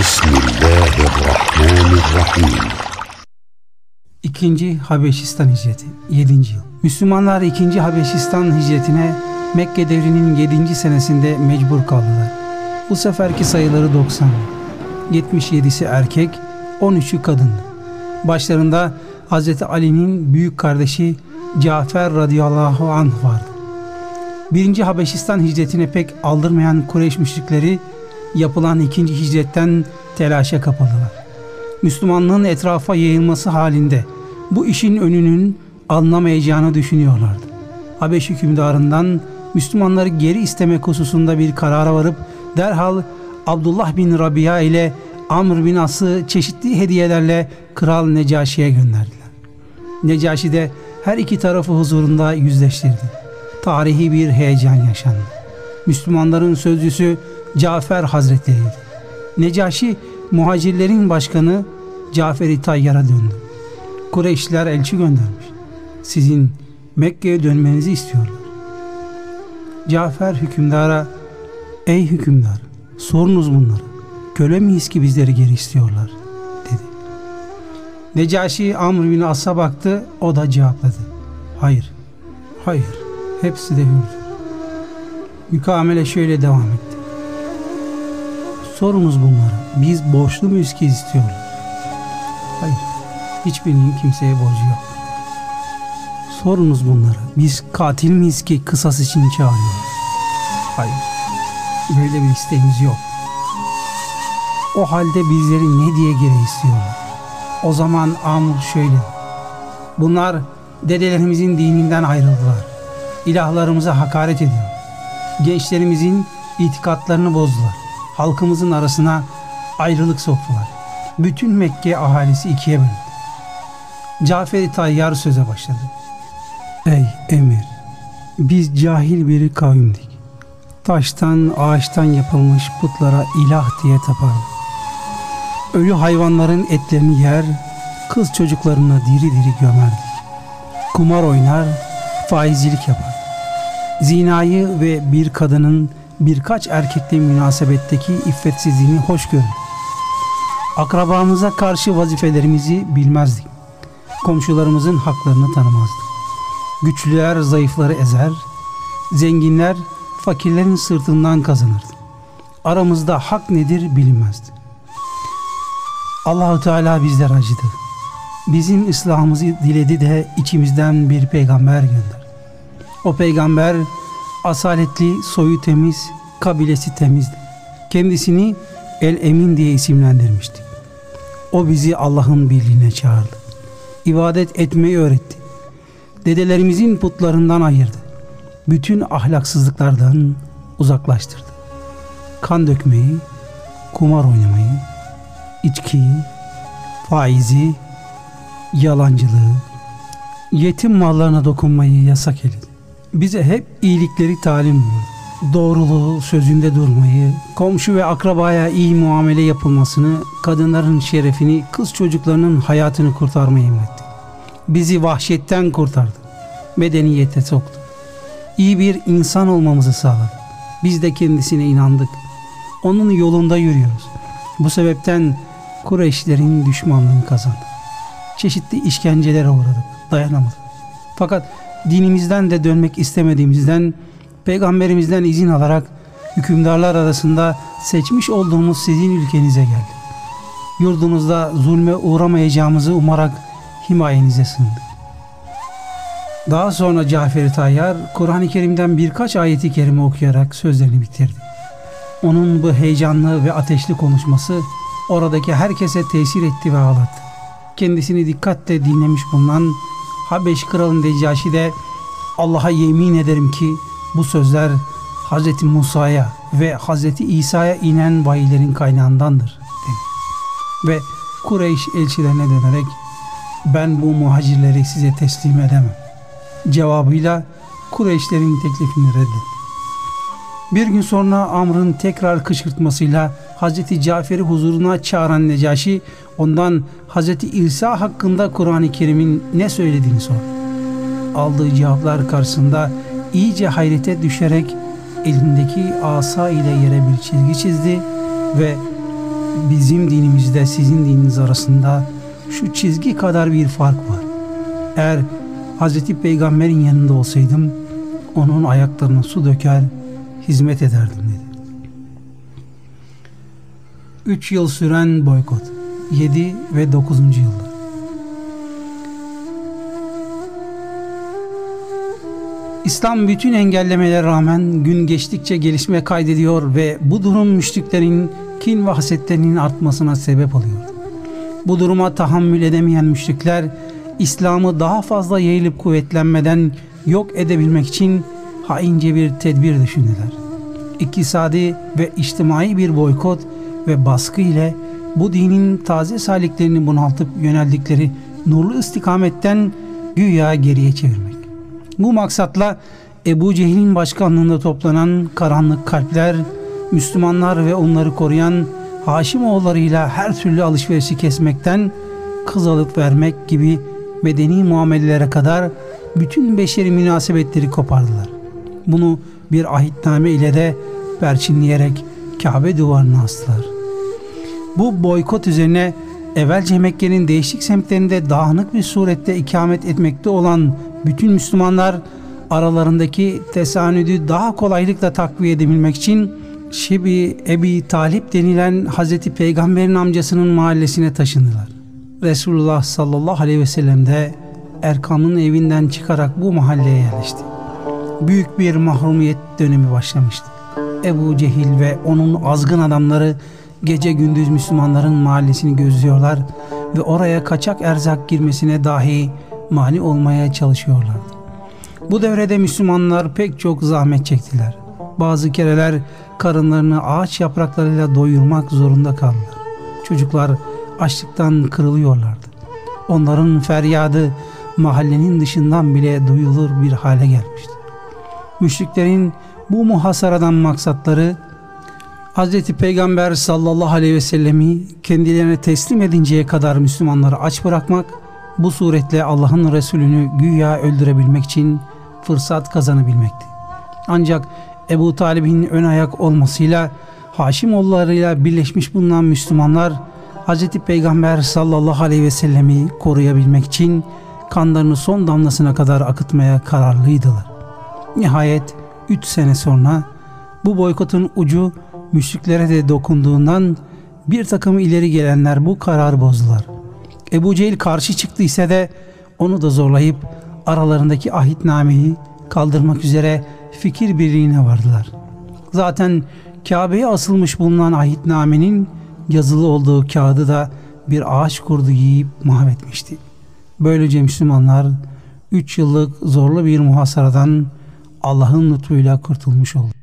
Bismillahirrahmanirrahim. İkinci Habeşistan hicreti 7. yıl. Müslümanlar 2. Habeşistan hicretine Mekke devrinin 7. senesinde mecbur kaldılar. Bu seferki sayıları 90. 77'si erkek, 13'ü kadındı. Başlarında Hz. Ali'nin büyük kardeşi Cafer radıyallahu anh vardı. Birinci Habeşistan hicretine pek aldırmayan Kureyş müşrikleri yapılan ikinci hicretten telaşa kapıldılar. Müslümanlığın etrafa yayılması halinde bu işin önünün alınamayacağını düşünüyorlardı. Habeş hükümdarından Müslümanları geri istemek hususunda bir karara varıp derhal Abdullah bin Rabia ile Amr bin As'ı çeşitli hediyelerle Kral Necaşi'ye gönderdiler. Necaşi de her iki tarafı huzurunda yüzleştirdi. Tarihi bir heyecan yaşandı. Müslümanların sözcüsü Cafer Hazretleri'ydi. Necaşi muhacirlerin başkanı Cafer-i Tayyar'a döndü. Kureyşliler elçi göndermiş. Sizin Mekke'ye dönmenizi istiyorlar. Cafer hükümdara Ey hükümdar sorunuz bunları. Köle miyiz ki bizleri geri istiyorlar dedi. Necaşi Amr bin As'a baktı o da cevapladı. Hayır, hayır hepsi de hürdür. Mükamele şöyle devam etti. Sorunuz bunlara. Biz borçlu muyuz ki istiyorlar? Hayır. Hiçbirinin kimseye borcu yok. Sorunuz bunlara. Biz katil miyiz ki kısas için çağırıyoruz? Hayır. Böyle bir isteğimiz yok. O halde bizleri ne diye geri istiyorlar? O zaman Amr şöyle. Bunlar dedelerimizin dininden ayrıldılar. İlahlarımıza hakaret ediyor. Gençlerimizin itikatlarını bozdular. Halkımızın arasına ayrılık soktular. Bütün Mekke ahalisi ikiye bölündü. Cafer-i Tayyar söze başladı. Ey emir! Biz cahil bir kavimdik. Taştan, ağaçtan yapılmış putlara ilah diye tapardık. Ölü hayvanların etlerini yer, kız çocuklarını diri diri gömerdik. Kumar oynar, faizcilik yapar. Zinayı ve bir kadının birkaç erkekle münasebetteki iffetsizliğini hoş görür. Akrabamıza karşı vazifelerimizi bilmezdik. Komşularımızın haklarını tanımazdık. Güçlüler zayıfları ezer, zenginler fakirlerin sırtından kazanırdı. Aramızda hak nedir bilinmezdi. Allahu Teala bizler acıdı. Bizim ıslahımızı diledi de içimizden bir peygamber gönder. O peygamber asaletli, soyu temiz, kabilesi temizdi. Kendisini El Emin diye isimlendirmişti. O bizi Allah'ın birliğine çağırdı. İbadet etmeyi öğretti. Dedelerimizin putlarından ayırdı. Bütün ahlaksızlıklardan uzaklaştırdı. Kan dökmeyi, kumar oynamayı, içkiyi, faizi, yalancılığı, yetim mallarına dokunmayı yasak edildi. Bize hep iyilikleri talim. Doğruluğu, sözünde durmayı, komşu ve akrabaya iyi muamele yapılmasını, kadınların şerefini, kız çocuklarının hayatını kurtarmayı emretti. Bizi vahşetten kurtardı. Medeniyete soktu. İyi bir insan olmamızı sağladı. Biz de kendisine inandık. Onun yolunda yürüyoruz. Bu sebepten Kureyşlerin düşmanlığını kazandık. Çeşitli işkencelere uğradık. Dayanamadık. Fakat dinimizden de dönmek istemediğimizden peygamberimizden izin alarak hükümdarlar arasında seçmiş olduğumuz sizin ülkenize geldik. Yurdunuzda zulme uğramayacağımızı umarak himayenize sığındık. Daha sonra Cafer-i Tayyar Kur'an-ı Kerim'den birkaç ayeti kerime okuyarak sözlerini bitirdi. Onun bu heyecanlı ve ateşli konuşması oradaki herkese tesir etti ve ağlattı. Kendisini dikkatle dinlemiş bulunan Habeş Kralı Decaşi de Allah'a yemin ederim ki bu sözler Hz. Musa'ya ve Hz. İsa'ya inen vahiylerin kaynağındandır dedi. Ve Kureyş elçilerine dönerek ben bu muhacirleri size teslim edemem. Cevabıyla Kureyşlerin teklifini reddetti. Bir gün sonra Amr'ın tekrar kışkırtmasıyla Hz. Cafer'i huzuruna çağıran Necaşi ondan Hz. İsa hakkında Kur'an-ı Kerim'in ne söylediğini sordu. Aldığı cevaplar karşısında iyice hayrete düşerek elindeki asa ile yere bir çizgi çizdi ve bizim dinimizde sizin dininiz arasında şu çizgi kadar bir fark var. Eğer Hazreti Peygamber'in yanında olsaydım onun ayaklarına su döker hizmet ederdim 3 yıl süren boykot 7 ve 9. yılda İslam bütün engellemelere rağmen gün geçtikçe gelişme kaydediyor ve bu durum müşriklerin kin ve hasetlerinin artmasına sebep oluyor. Bu duruma tahammül edemeyen müşrikler İslam'ı daha fazla yayılıp kuvvetlenmeden yok edebilmek için haince bir tedbir düşündüler. İktisadi ve içtimai bir boykot ve baskı ile bu dinin taze saliklerini bunaltıp yöneldikleri nurlu istikametten güya geriye çevirmek. Bu maksatla Ebu Cehil'in başkanlığında toplanan karanlık kalpler, Müslümanlar ve onları koruyan Haşimoğullarıyla her türlü alışverişi kesmekten kız alıp vermek gibi medeni muamelelere kadar bütün beşeri münasebetleri kopardılar. Bunu bir ahitname ile de perçinleyerek Kabe duvarına astılar. Bu boykot üzerine evvelce Mekke'nin değişik semtlerinde dağınık bir surette ikamet etmekte olan bütün Müslümanlar aralarındaki tesanüdü daha kolaylıkla takviye edebilmek için Şibi Ebi Talip denilen Hazreti Peygamber'in amcasının mahallesine taşındılar. Resulullah sallallahu aleyhi ve sellem de Erkam'ın evinden çıkarak bu mahalleye yerleşti. Büyük bir mahrumiyet dönemi başlamıştı. Ebu Cehil ve onun azgın adamları gece gündüz Müslümanların mahallesini gözlüyorlar ve oraya kaçak erzak girmesine dahi mani olmaya çalışıyorlardı. Bu devrede Müslümanlar pek çok zahmet çektiler. Bazı kereler karınlarını ağaç yapraklarıyla doyurmak zorunda kaldılar. Çocuklar açlıktan kırılıyorlardı. Onların feryadı mahallenin dışından bile duyulur bir hale gelmişti. Müşriklerin bu muhasaradan maksatları Hz. Peygamber sallallahu aleyhi ve sellemi kendilerine teslim edinceye kadar Müslümanları aç bırakmak, bu suretle Allah'ın Resulünü güya öldürebilmek için fırsat kazanabilmekti. Ancak Ebu Talib'in ön ayak olmasıyla Haşimoğullarıyla birleşmiş bulunan Müslümanlar Hz. Peygamber sallallahu aleyhi ve sellemi koruyabilmek için kanlarını son damlasına kadar akıtmaya kararlıydılar. Nihayet 3 sene sonra bu boykotun ucu müşriklere de dokunduğundan bir takım ileri gelenler bu kararı bozdular. Ebu Cehil karşı çıktı ise de onu da zorlayıp aralarındaki ahitnameyi kaldırmak üzere fikir birliğine vardılar. Zaten Kabe'ye asılmış bulunan ahitnamenin yazılı olduğu kağıdı da bir ağaç kurdu yiyip mahvetmişti. Böylece Müslümanlar 3 yıllık zorlu bir muhasaradan Allah'ın lütfuyla kurtulmuş oldu.